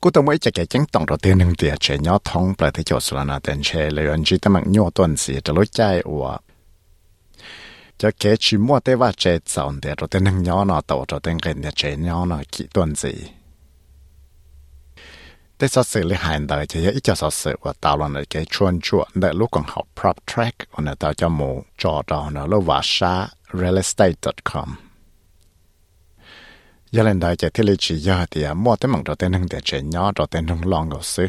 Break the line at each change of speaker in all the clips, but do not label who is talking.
กูต้องไม่จะเกจังต้องรถเต้นเดียเชยอท้องประเทศจสลานาเตนเชเลยอันจีตมังยัวต้นสีจะรู้ใจว่าจะเกชิมัวได้ว่าเจจอนเดียรถเต้นยอเนาะตัวรถเต้นเกินเดียเชยอเนาะกี่ต้นสี แต่สอสื่อเลยหายได้จะยังอีจะสอสื่อว่าตาวนั้นแกชวนชัวได้ลูกของเขา prop track วันนั้นตาวจะหมูจอดอนแล้วว่าชา realestate.com ยั giờ lên đại chạy thiết lý chỉ giờ thì mua tới mảng đầu tiên nâng để chạy nhỏ đầu tiên nâng lòng ngầu sư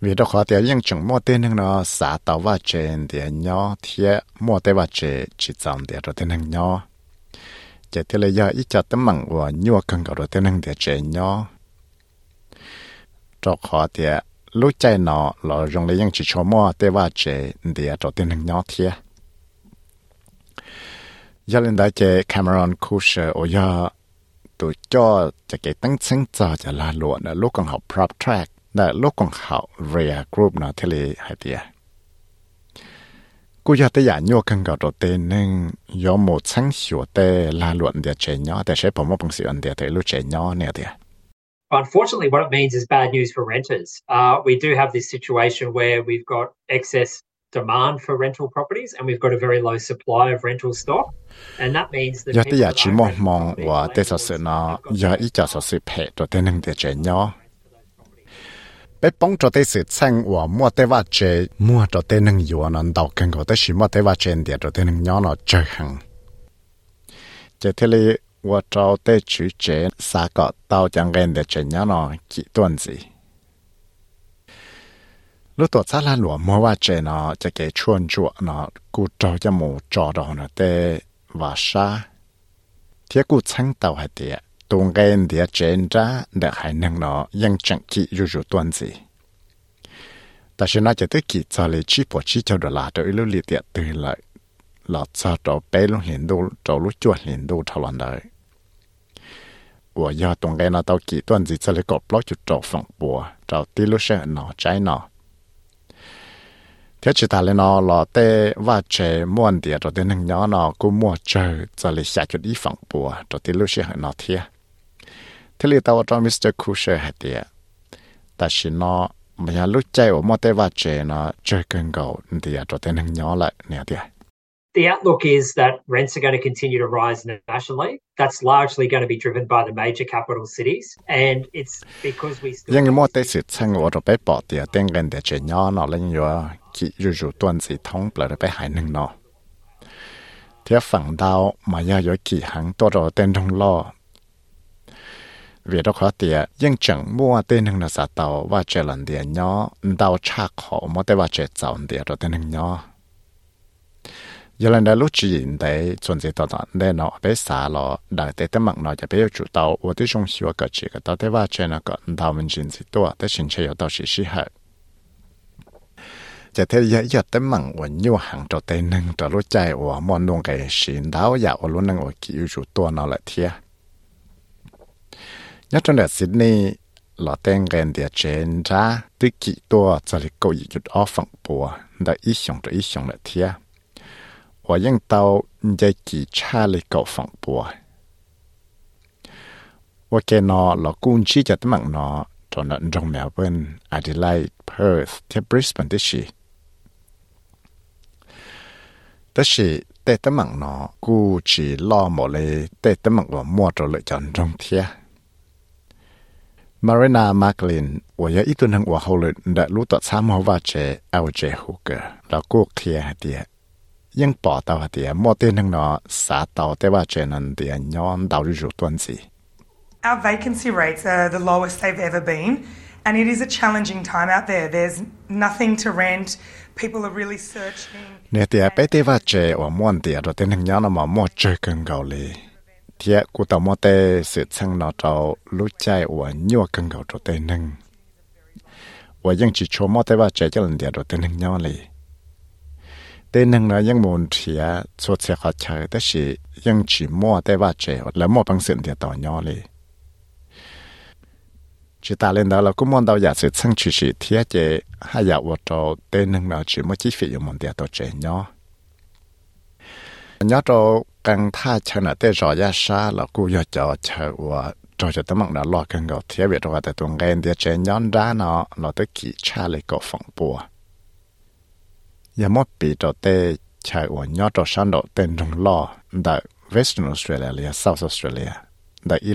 vì đó khó thì nhưng chúng mua tên nâng nó xả tàu và chạy thì nhỏ thì mua tới và chạy chỉ dòng thì đầu tiên nâng nhỏ chạy thiết lý giờ ít chạy tới mảng của nhua cần cầu đầu tiên nâng để chạy nhỏ đó khó thì lúc chạy nó là dùng lấy những chỉ cho mua tới và chạy thì đầu tiên nâng nhỏ thiệt ยมั่วแต่ว่าเจจิตจำเดียเราเต้นหนึ่งยอจะที่เลยยาอีจะแต่มังว่ายัวกันกับเราเต้นหนึ่งเดียเจนยอ cho khó thì lúc chạy nó là dùng lấy những chỉ cho mua để vào chế để cho tiền hàng nhỏ thiệt giờ lên đây chế Cameron Kusher ở giờ tụi cho cho cái tăng sinh cho cho là luôn là lúc còn học prop track là lúc còn học rear group nó thế là hay tiệt cú giờ tới giờ nhau cần gặp đầu tiên nên có một sáng sửa để là luận để chế nhỏ để sẽ bỏ một bằng sự để thấy lúc chế nhỏ nè tiệt
Unfortunately, what it means is bad news for renters. Uh, we do have this situation where we've got excess
ya te
ya
chi
mo
mong
wa
te
sa
se
na
ya
i
cha
sa
se
phe
to
te nang
de che nyo. Pe pong cho te se chang wa mo te wa che mo cho te nang yu an an dao kang ko te shi mo te wa chen cho te nang nyo no che hang che te le wa chao te chu che sa ko tao chang gen de che nyo no ki tuan zi lúc tổ sát là lúa mua và nó chế cái chuồn chuột nó cụ trâu cho mù trò đó nó tê và sa thế cụ chăng tàu hay tía tuôn gen tía trên ra để hải năng nó ยัง chẳng kỹ dù dù tuần gì ta sẽ nói cho tới kỹ cho lấy chi bỏ chi cho đồ là cho lưu liệt tía từ lại là cho đồ。Thế chỉ ta lên nó là tê và chế muôn địa, rồi đến hàng nhỏ nó cũng mua chờ cho lấy xa chút ý phẳng bùa, rồi tới lúc sẽ nó thiệt thế lý tao cho Mr. Kusher hạt địa ta chỉ nó, mà nhà lúc chạy ở mua tê và chế nó chơi cơn gạo địa rồi đến hàng nhỏ lại, nè địa
The outlook is that rents are going to continue to rise nationally. That's largely going to be driven by the major capital cities. And it's because we still.
ยัง mua tê sự sang ở rồi bé bỏ địa tên gần địa chế nhỏ nó lên rồi chỉ rủ rủ tuần gì thông rồi bé hải nâng nó thế phẳng đau mà ya có kỳ hàng to rồi tên trong lo vì đó khó tiệt nhưng chẳng mua tên hưng là xã tàu và chơi lần địa nhỏ đau cha khó mua tên và chơi giàu địa rồi tên hưng nhỏ giờ lần đó lúc chỉ hiện tại chuẩn bị tạo nó bé xả lọ đại tế tế nó giờ bé chủ tàu và tôi trong hiểu cái chỉ cái tàu tế va trên nó cái mình chính sĩ tua tế chính chế tàu sĩ sĩ hệ giờ thế giờ giờ tế mạng và hàng trò tế nâng trò lúc chạy và mòn luôn cái xin đáo giờ và luôn nâng và kiểu chủ tua nó lại thiệt nhất trong đợt Sydney là tên gần địa trên ra tư kỹ tua cho lịch cầu dịch off phẳng bùa đã ý xong rồi ý xong lại thiệt 我用到一支叉嚟搞防波。我見我老公知就得問我，就能用苗本、Adelaide、Perth、ที่ Brisbane 啲事。但是得得問我，故只攞冇嚟，得得問我摸咗嚟就用貼。Marina Macklin，我有一段能我後來得錄到參考或者 LJ 好嘅，老公 clear 啲。 ยังปอเตาเตียมอเตนังนอสาเตาแต่ว่าเจนันเตียย้อนดาวริจุตันสี Our vacancy rates are the lowest they've ever been and it is a challenging time out there. There's nothing to rent. People are really searching. เนเตียไปเตว่าเจอมอนเตียดเตนังย้อนมามอเจกังเกาลีเทียกูตามอเตสืดชังนอเตาลุใจอวยัวกังเกาเตนังว่ายังจิโชมอเตว่าเจจันเตียดเตนังย้อนเลย วกูเคลียร์เดียยังปอดาวเดียมั่วเต้นทั้งเนาะสาตาวแต่ว่าเจนันเดียย้อนดาวรูตัวนสิ
Our vacancy rates are the lowest they've ever been, and it is a challenging time out there. There's nothing to rent. People are really searching.
เนี่ยเดียไปเตว่าเจว่าม่วนเดียเราเต้นทั้งย้อนมามั่วเจอกันเกาหลี thiệt của tàu mô tê sự sang nó trâu lúc chạy của nhiều cân cầu trâu tê nâng và dân chỉ cho mô tê và chạy cho lần địa trâu tê nâng nhau lì tê nâng nó dân muốn và một càng tha độ Western Australia South Australia tại tới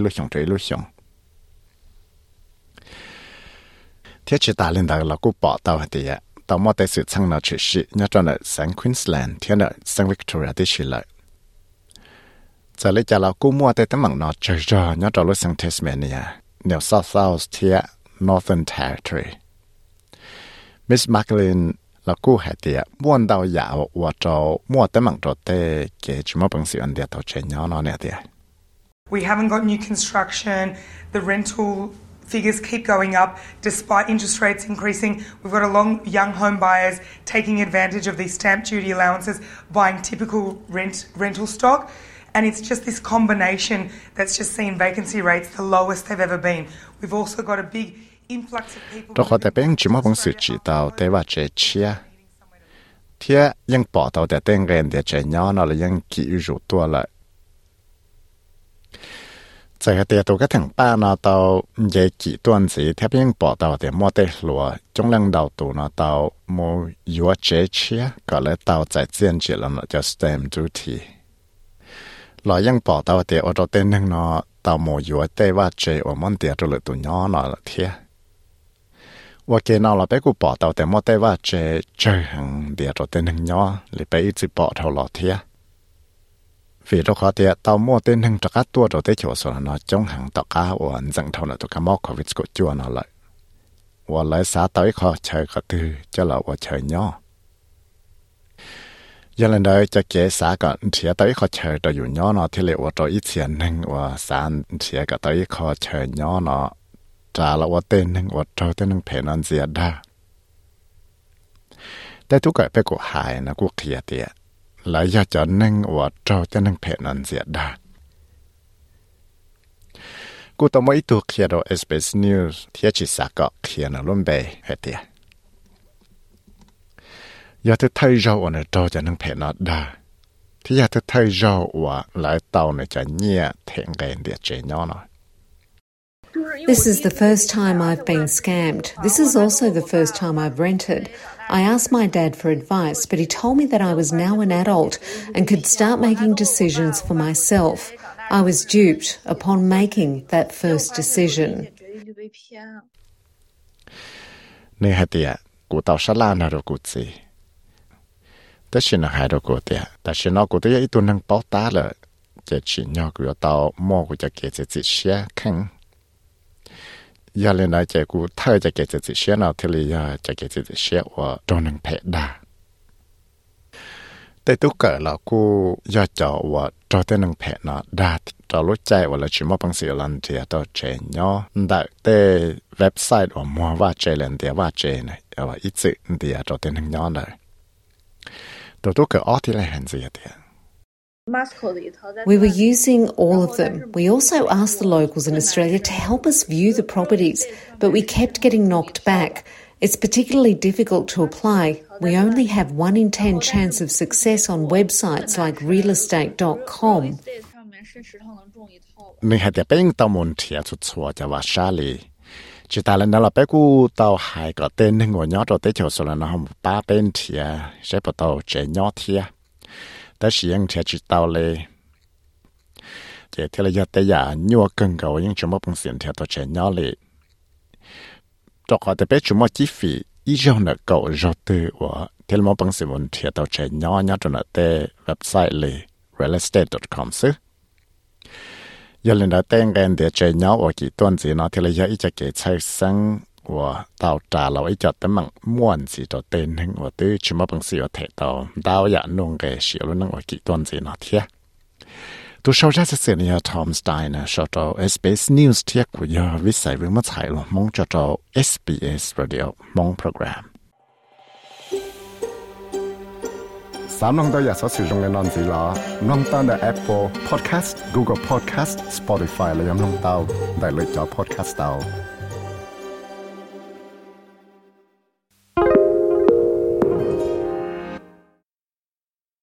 lên Queensland thiết là sang Victoria tới chỉ lại giờ lấy cho là mua tới tấm mạng nó chơi rồi nhớ cho lúc sang Tasmania, New South Wales Northern Territory Miss Macklin
We haven't got new construction. The rental figures keep going up despite interest rates increasing. We've got a long young home buyers taking advantage of these stamp duty allowances, buying typical rent rental stock. And it's just this combination that's just seen vacancy rates the lowest they've ever been. We've also got a big influx of people.
Cho họ tại bên chỉ mà bằng sự chỉ đạo tế và chế chia. Thế nhưng bỏ tàu để tên gần để chế nhỏ nó là nhưng kỹ rủ tua lại. Tại cái tiệt cái thằng ba nó tàu dễ kỹ tuần gì thế bên bỏ tàu để mua tê lúa trong lần đầu tụ nó tàu mua yếu chế chia có lẽ tàu tại diện chỉ là nó cho stamp duty. เรายังปอตาวเตียอเราเต้นนึงเนาะตาวโมอยู่เต้ว่าเจอมันเตียจุลตุญอเนาะเทีย ว่าเกนเอาเราไปกูปอตาวแต่มอเต้ว่าเจเจอหังเดียเราเต้นนึงยอหรือไปอีจิปอเท่าหลอเทียvì đó khó thì tao mua tên hàng chắc tua rồi tới chỗ số nó trong hàng tao cá và anh dẫn thâu là tao cá mò covid của chua nó lại và lại xã tới khó chơi khó tư cho là và chơi nhỏ giờ lần đó cho kế xã có chia tới khó chơi cho dù nhỏ nó thì liệu cho ít tiền nên và xã chia có tới khó chơi nhỏ nó trả là và tên nên và cho tên nên phải nó gì đóแต่ทุกข์ไปกูหายนะกูเคลียร์เตียแล้วอยาก จาละวเต้นหนึ่งอดเจ้าเต้นหนึ่งแผ่นอันเสียดาแต่ทุกข์ไปกูหายนะกูเขียเตียหลายยากจะนึ่งอดเจ้าเต้นหนึ่งแผ่นอันเสียดากูต้องไม่ตัวเขียนเอสเปซนิวส์ที่ชิสักก็เขียนลุ่มเบย์เฮเตียอยากจะไทยเจ้าอันเจ้าจะนึ่งแผ่นอนได้ที่อยากจะไทยเจ้าว่าหลายเต่าเนี่ยจะเนี่ยแทงเงินเดียเจนยอนน่อย
This is the first time I've been scammed. This is also the first time I've rented. I asked my dad for advice, but he told me that I was now an adult and could start making decisions for myself. I was duped upon making that first decision.
Nè hạt tiệt, cụ tàu sát la nào rồi cụ gì? tất nhiên là hai đồ cổ tiệt,但是nó cổ tiệt ít tuần năng bảo ta là chỉ chỉ nhau của tàu mua của cái cái chỉ xe khăn giờ lên đây chỉ của thay cái cái chỉ xe nào thì là cái cái chỉ xe và cho năng phải đaแต่ตุกเกิดเรากูยอดจอว่าจอเต้นง giờ lên nói chạy cú thơ chạy kể chạy xe nào thì là giờ chạy kể chạy xe của trong nâng phe tôi cỡ là cú giờ chọn và cho tên nâng nó đà cho lúc chạy là chỉ một bằng sự lần thì tôi chạy nhỏ đại website của mua và chạy thì và chạy này và ít sự thì cho tên nâng này tôi tôi cỡ ở thì là hẹn gì vậy
We were using all of them. We also asked the locals in Australia to help us view the properties, but we kept getting knocked back. It's particularly difficult to apply. We only have 1 in 10 chance of success on websites like realestate.com.
Ni lên đó là bé cu tàu hải có tên là ngồi nhớ rồi tới chỗ số là nó không bằng bên thì tổ bắt nhỏ chạy cho thì tới sử dụng thì chỉ phí, lệ chỉ là giờ tới giờ nhiều cần cầu bằng tiền thì tổ chạy nhỏ lệ cho họ tới website chúng một chi phí ý lên là cầu rồi để và nhỏ là một bằng tiền thì tàu là nhớ ý trong là tới website realestate.com xứ giờ lần đầu tiên cái để chơi nhau ở kỳ tuần gì nó thì là giờ ít cái chạy sang và tàu trả là ít cho tấm bằng muôn gì cho tên hình và từ chỉ mà bằng sự thể tàu đào dạ nông cái sự luôn ở kỳ tuần gì nó thiệt tu sau ra sẽ này Tom Stein cho cho SBS News thiết của giờ viết sai với mất sai luôn mong cho cho SBS Radio mong program สามน้องตัวอยากสอสื่อตรงในนอนสีลาน้องตั้งแต่ Apple Podcast Google Podcast Spotify และยังน้องเต้าได้เลยจอ podcast เต้า